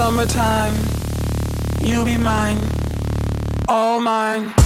summertime, you'll be mine, all mine.